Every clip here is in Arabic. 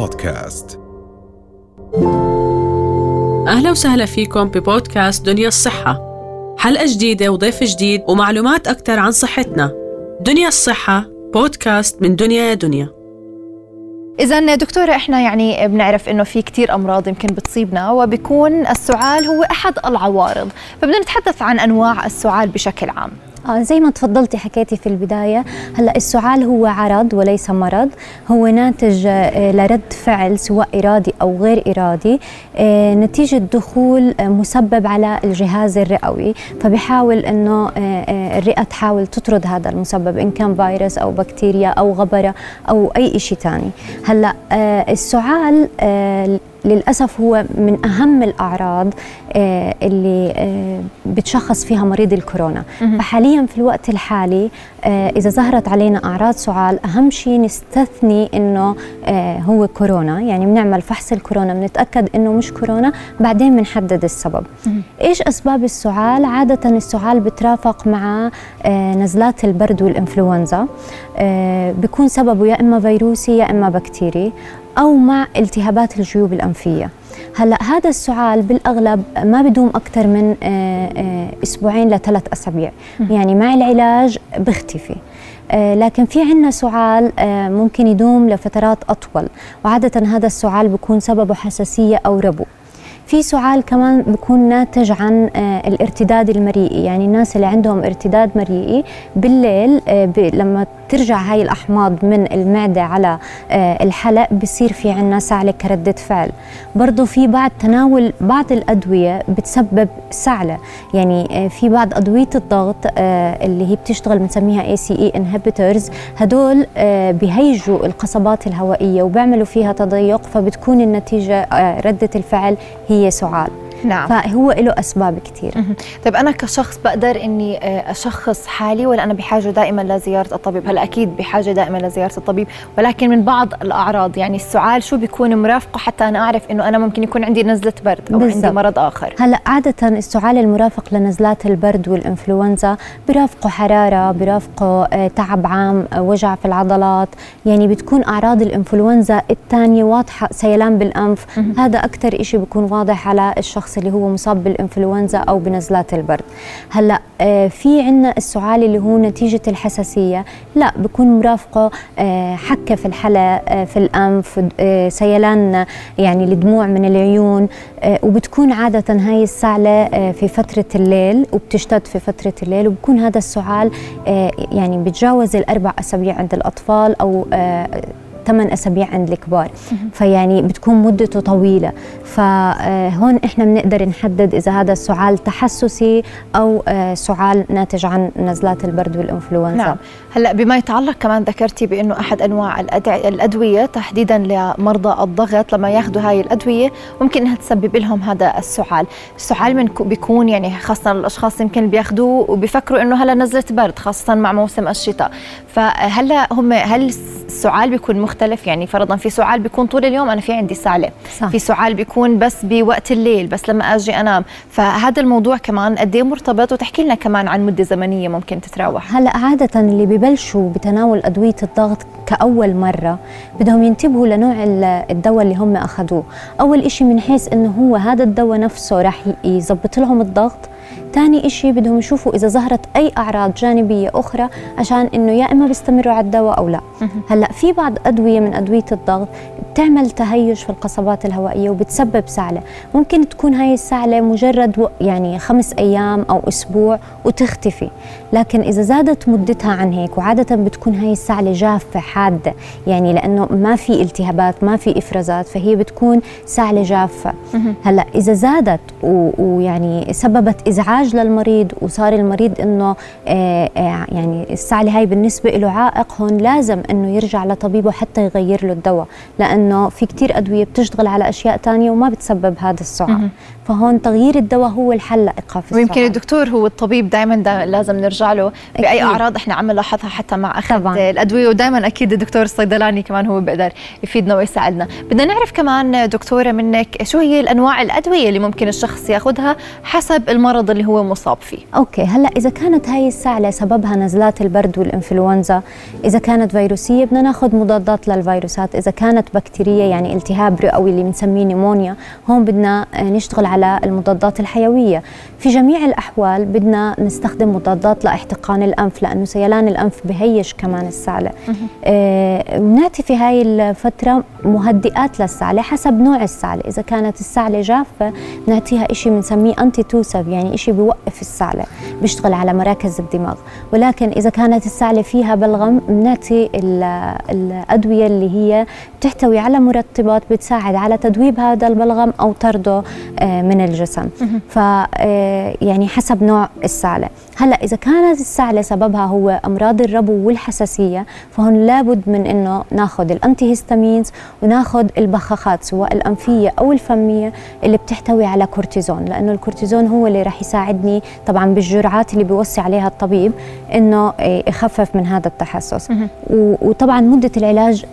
بودكاست. أهلا وسهلا فيكم ببودكاست دنيا الصحة. حلقة جديدة وضيف جديد ومعلومات أكثر عن صحتنا. دنيا الصحة بودكاست من دنيا يا دنيا. إذا دكتورة إحنا يعني بنعرف إنه في كتير أمراض يمكن بتصيبنا وبيكون السعال هو أحد العوارض. فبدنا نتحدث عن أنواع السعال بشكل عام. آه زي ما تفضلتي حكيتي في البداية هلأ السعال هو عرض وليس مرض. هو ناتج آه لرد فعل سواء إرادي أو غير إرادي. آه نتيجة دخول آه مسبب على الجهاز الرئوي. فبيحاول أنه الرئة تحاول تطرد هذا المسبب إن كان فيروس أو بكتيريا أو غبرة أو أي شيء ثاني هلأ السعال للأسف هو من أهم الأعراض آه، اللي آه، بتشخص فيها مريض الكورونا. فحاليا في الوقت الحالي آه، إذا ظهرت علينا أعراض سعال أهم شيء نستثني إنه هو كورونا. يعني بنعمل فحص الكورونا بنتأكد إنه مش كورونا بعدين بنحدد السبب. إيش أسباب السعال؟ عادة السعال بترافق مع نزلات البرد والإنفلونزا. بيكون سببه يا إما فيروسي يا إما بكتيري أو مع التهابات الجيوب الأنفية. هلا هذا السعال بالأغلب ما بدوم أكثر من آه، آه، أسبوعين لثلاث أسابيع. يعني مع العلاج بيختفي آه، لكن في عندنا سعال ممكن يدوم لفترات أطول. وعادة هذا السعال بيكون سببه حساسية أو ربو. في سعال كمان بيكون ناتج عن الارتداد المريئي. يعني الناس اللي عندهم ارتداد مريئي بالليل لما ترجع هاي الأحماض من المعدة على آه، الحلق بصير في عنا سعلة كردة فعل. برضو في بعد تناول بعض الأدوية بتسبب سعلة. يعني آه، في بعض أدوية الضغط آه، اللي هي بتشتغل بنسميها ACE inhibitors هدول بيهيجوا القصبات الهوائية وبيعملوا فيها تضيق فبتكون النتيجة ردة الفعل هي سعال. نعم. فهو له أسباب كثير طيب أنا كشخص بقدر إني آه، أشخص حالي ولا أنا بحاجة دائما لزيارة الطبيب؟ هلا أكيد بحاجة دائما لزيارة الطبيب؟ ولكن من بعض الأعراض يعني السعال شو بيكون مرافقه حتى أنا أعرف إنه أنا ممكن يكون عندي نزلة برد أو بالزبط. عندي مرض آخر. هلا عادة السعال المرافق لنزلات البرد والإنفلونزا برافقه حرارة برافقه آه، تعب عام آه، وجع في العضلات. يعني بتكون أعراض الإنفلونزا الثانية واضحة سيلان بالأنف. هذا أكثر شيء بيكون واضح على الشخص الشخص اللي هو مصاب بالإنفلونزا أو بنزلات البرد. هلأ آه، في عندنا السعال اللي هو نتيجة الحساسية. لا بكون مرافقة آه، حكة في الحلق آه، في الأنف سيلان يعني الدموع من العيون وبتكون عادة هاي السعلة في فترة الليل وبتشتد في فترة الليل وبكون هذا السعال يعني بتجاوز الأربع أسابيع عند الأطفال أو ثمان أسابيع عند الكبار. فيعني بتكون مدته طويلة. فهون إحنا بنقدر نحدد إذا هذا السعال تحسسي أو آه، سعال ناتج عن نزلات البرد والإنفلونزا. نعم. هلأ بما يتعلق كمان ذكرتي بأنه أحد أنواع الأدوية تحديدا لمرضى الضغط لما ياخذوا هاي الأدوية ممكن إنها تسبب لهم هذا السعال. السعال من بيكون يعني خاصة الأشخاص يمكن بياخذوه وبيفكروا إنه هلا نزلت برد خاصة مع موسم الشتاء. فهلا هم هل السعال بيكون مختلف؟ يعني فرضا في سعال بيكون طول اليوم أنا في عندي سعله صح. في سعال بيكون بس بوقت الليل بس لما أجي أنام. فهذا الموضوع كمان قد إيه مرتبط؟ وتحكي لنا كمان عن مدة زمنية ممكن تتراوح. هلا عادة اللي ببلشوا بتناول أدوية الضغط كأول مرة بدهم ينتبهوا لنوع الدواء اللي هم أخذوه. أول إشي من حيث إنه هو هذا الدواء نفسه راح يظبط لهم الضغط ثاني إشي بدهم يشوفوا إذا ظهرت أي أعراض جانبية أخرى عشان إنه يا إما بيستمروا على الدواء أو لا. هلأ في بعض أدوية من أدوية الضغط بتعمل تهيج في القصبات الهوائية وبتسبب سعلة. ممكن تكون هاي السعلة مجرد يعني خمس أيام أو أسبوع وتختفي. لكن إذا زادت مدتها عن هيك وعادة بتكون هاي السعلة جافة حادة يعني لأنه ما في التهابات ما في إفرازات فهي بتكون سعلة جافة. هلأ إذا زادت ويعني سببت إزعاج للمريض وصار المريض إنه آه، آه، يعني السعلة هاي بالنسبة له عائق هون لازم إنه يرجع لطبيبه حتى يغير له الدواء لأنه في كتير أدوية بتشتغل على أشياء تانية وما بتسبب هذا السعال فهون تغيير الدواء هو الحل لإيقاف السعال ويمكن الدكتور هو الطبيب دائما دا لازم نرجع له بأي أكيد. أعراض إحنا عم نلاحظها حتى مع اخذ طبعا. الأدوية ودائما أكيد الدكتور الصيدلاني كمان هو بيقدر يفيدنا ويساعدنا بدنا نعرف كمان دكتورة منك شو هي الأنواع الأدوية اللي ممكن الشخص ياخذها حسب المرض اللي هو مصاب فيه أوكي هلأ إذا كانت هاي السعله سببها نزلات البرد والإنفلونزا إذا كانت فيروسية بدنا ناخذ مضادات للفيروسات إذا كانت بكتيرية يعني التهاب رئوي اللي بنسميه نيمونيا هون بدنا نشتغل على المضادات الحيوية. في جميع الأحوال بدنا نستخدم مضادات لاحتقان الأنف لأنه سيلان الأنف بهيج كمان السعله آه بنعطي في هاي الفترة مهدئات للسعله حسب نوع السعله إذا كانت السعله جافة بنعطيها شيء بنسميه انتي توسف يعني شيء بيوقف السعله بيشتغل على مراكز الدماغ. ولكن إذا كانت السعله فيها بلغم بنعطي الأدوية اللي هي بتحتوي على مرطبات بتساعد على تدويب هذا البلغم أو طرده آه، من الجسم. ف آه، يعني حسب نوع السعلة. هلأ إذا كانت السعلة سببها هو أمراض الربو والحساسية فهون لابد من إنه ناخذ ال antihistamines وناخذ البخاخات سواء الأنفية أو الفمية اللي بتحتوي على كورتيزون. لأنه الكورتيزون هو اللي راح يساعدني طبعا بالجرعات اللي بيوصي عليها الطبيب إنه آه، يخفف من هذا التحسس. وطبعا مدة العلاج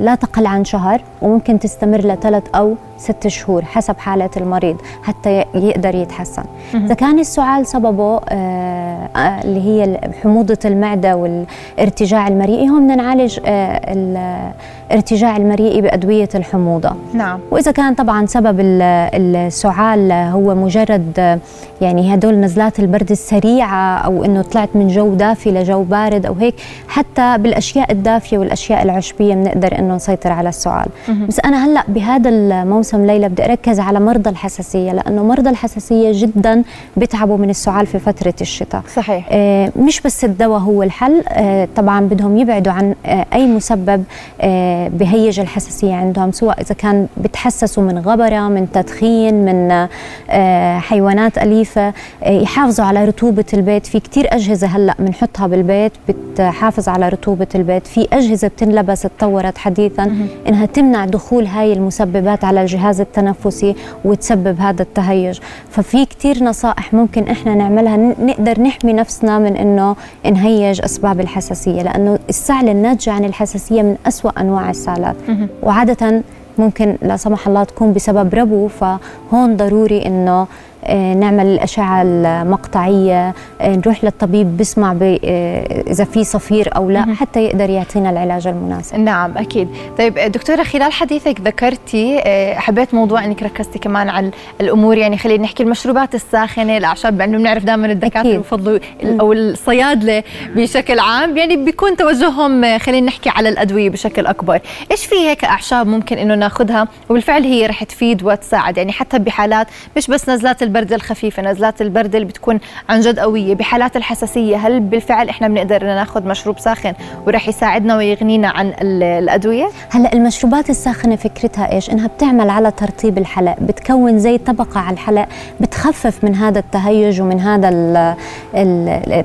لا تقل عن شهر وممكن تستمر لثلاث أو ست شهور حسب حالة المريض. حتى يقدر يتحسن. إذا كان السعال سببه آه، آه، اللي هي حموضة المعدة والارتجاع المريئي هون بدنا نعالج آه، الارتجاع المريئي بأدوية الحموضة. نعم. وإذا كان طبعا سبب السعال هو مجرد يعني هدول نزلات البرد السريعة أو إنه طلعت من جو دافي لجو بارد أو هيك حتى بالأشياء الدافية والأشياء العشبية بنقدر إنه نسيطر على السعال. بس أنا هلأ بهذا الموسم موسم ليلى بدي أركز على مرضى الحساسية. لأنه مرضى الحساسية جدا بيتعبوا من السعال في فترة الشتاء. صحيح. آه مش بس الدواء هو الحل آه طبعا بدهم يبعدوا عن آه أي مسبب آه بهيج الحساسية عندهم سواء إذا كان بتحسسوا من غبرة من تدخين من آه حيوانات أليفة آه يحافظوا على رطوبة البيت. في كثير أجهزة هلأ بنحطها بالبيت بتحافظ على رطوبة البيت. في أجهزة بتنلبس تطورت حديثا. إنها تمنع دخول هاي المسببات على الجهاز التنفسي وتسبب هذا التهيج. ففي كتير نصائح ممكن إحنا نعملها. نقدر نحمي نفسنا من إنه نهيج أسباب الحساسية لأنه السعله الناتجه عن الحساسية من أسوأ أنواع السعلات وعاده ممكن لا سمح الله تكون بسبب ربو فهون ضروري إنه نعمل الأشعة المقطعية آه، نروح للطبيب بسمع آه، إذا في صفير أو لا حتى يقدر يعطينا العلاج المناسب. نعم أكيد. طيب دكتورة خلال حديثك ذكرتي حبيت موضوع أنك ركزتي كمان على الأمور يعني خلينا نحكي المشروبات الساخنة الأعشاب لأنه بنعرف دائما الدكاترة بفضلوا أو الصيادلة بشكل عام يعني بيكون توجههم خلينا نحكي على الأدوية بشكل أكبر. إيش في هيك أعشاب ممكن أنه ناخذها؟ وبالفعل هي رح تفيد وتساعد يعني حتى بحالات مش بس نزلات البرد الخفيفة نزلات البرد اللي بتكون عن جد قوية. بحالات الحساسية هل بالفعل إحنا بنقدر ناخذ مشروب ساخن ورح يساعدنا ويغنينا عن الأدوية؟ هلا المشروبات الساخنة فكرتها إيش؟ إنها بتعمل على ترطيب الحلق بتكون زي طبقة على الحلق بتخفف من هذا التهيج ومن هذا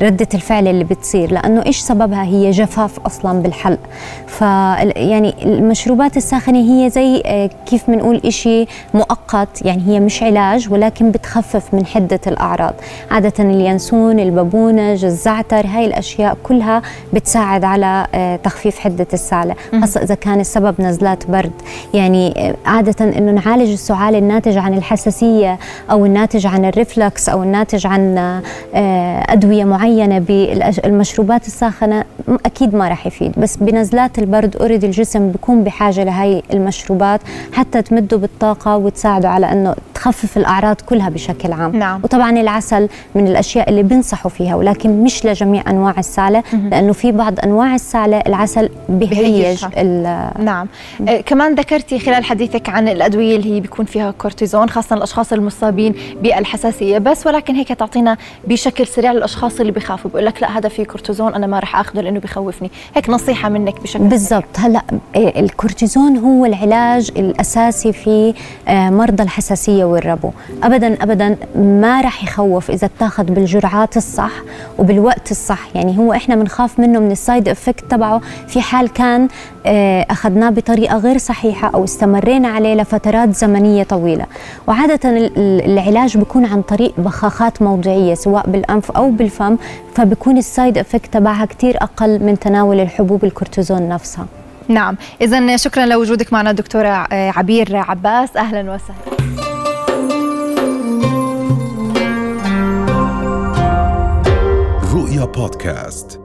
ردة الفعل اللي بتصير لأنه إيش سببها؟ هي جفاف أصلا بالحلق. ف يعني المشروبات الساخنة هي زي آه، كيف بنقول شيء مؤقت يعني هي مش علاج ولكن بتخفف تخفف من حدة الأعراض. عادة اليانسون البابونج الزعتر هاي الأشياء كلها بتساعد على آه، تخفيف حدة السعلة. خاصة إذا كان السبب نزلات برد. يعني آه، عادة أنه نعالج السعال الناتج عن الحساسية أو الناتج عن ال reflux أو الناتج عن آه، أدوية معينة بالمشروبات الساخنة أكيد ما راح يفيد. بس بنزلات البرد already الجسم بيكون بحاجة لهي المشروبات حتى تمده بالطاقة وتساعده على أنه تخفف الأعراض كلها بشكل عام. نعم. وطبعا العسل من الأشياء اللي بنصحوا فيها ولكن مش لجميع أنواع السعلة لأنه في بعض أنواع السعلة العسل بهيج نعم. آه كمان ذكرتي خلال حديثك عن الأدوية اللي هي بيكون فيها كورتيزون خاصة الأشخاص المصابين بالحساسية. بس ولكن هيك تعطينا بشكل سريع للأشخاص اللي بيخافوا. بيقول لك لا هذا فيه كورتيزون أنا ما راح اخذه لأنه بخوفني. هيك نصيحة منك بشكل بالضبط. هلأ آه، الكورتيزون هو العلاج الأساسي في آه، مرضى الحساسية والربو. ابدا ابدا. ابدا ما راح يخوف إذا اتاخذ بالجرعات الصح وبالوقت الصح. يعني هو إحنا بنخاف منه من ال side effect تبعه. في حال كان آه، أخذناه بطريقة غير صحيحة أو استمرينا عليه لفترات زمنية طويلة. وعادة العلاج بيكون عن طريق بخاخات موضعية سواء بالأنف أو بالفم فبكون ال side effect تبعها كثير أقل من تناول الحبوب الكورتيزون نفسها. نعم. إذا شكرا لوجودك معنا دكتورة آه، عبير عباس. أهلا وسهلا. رؤيا بودكاست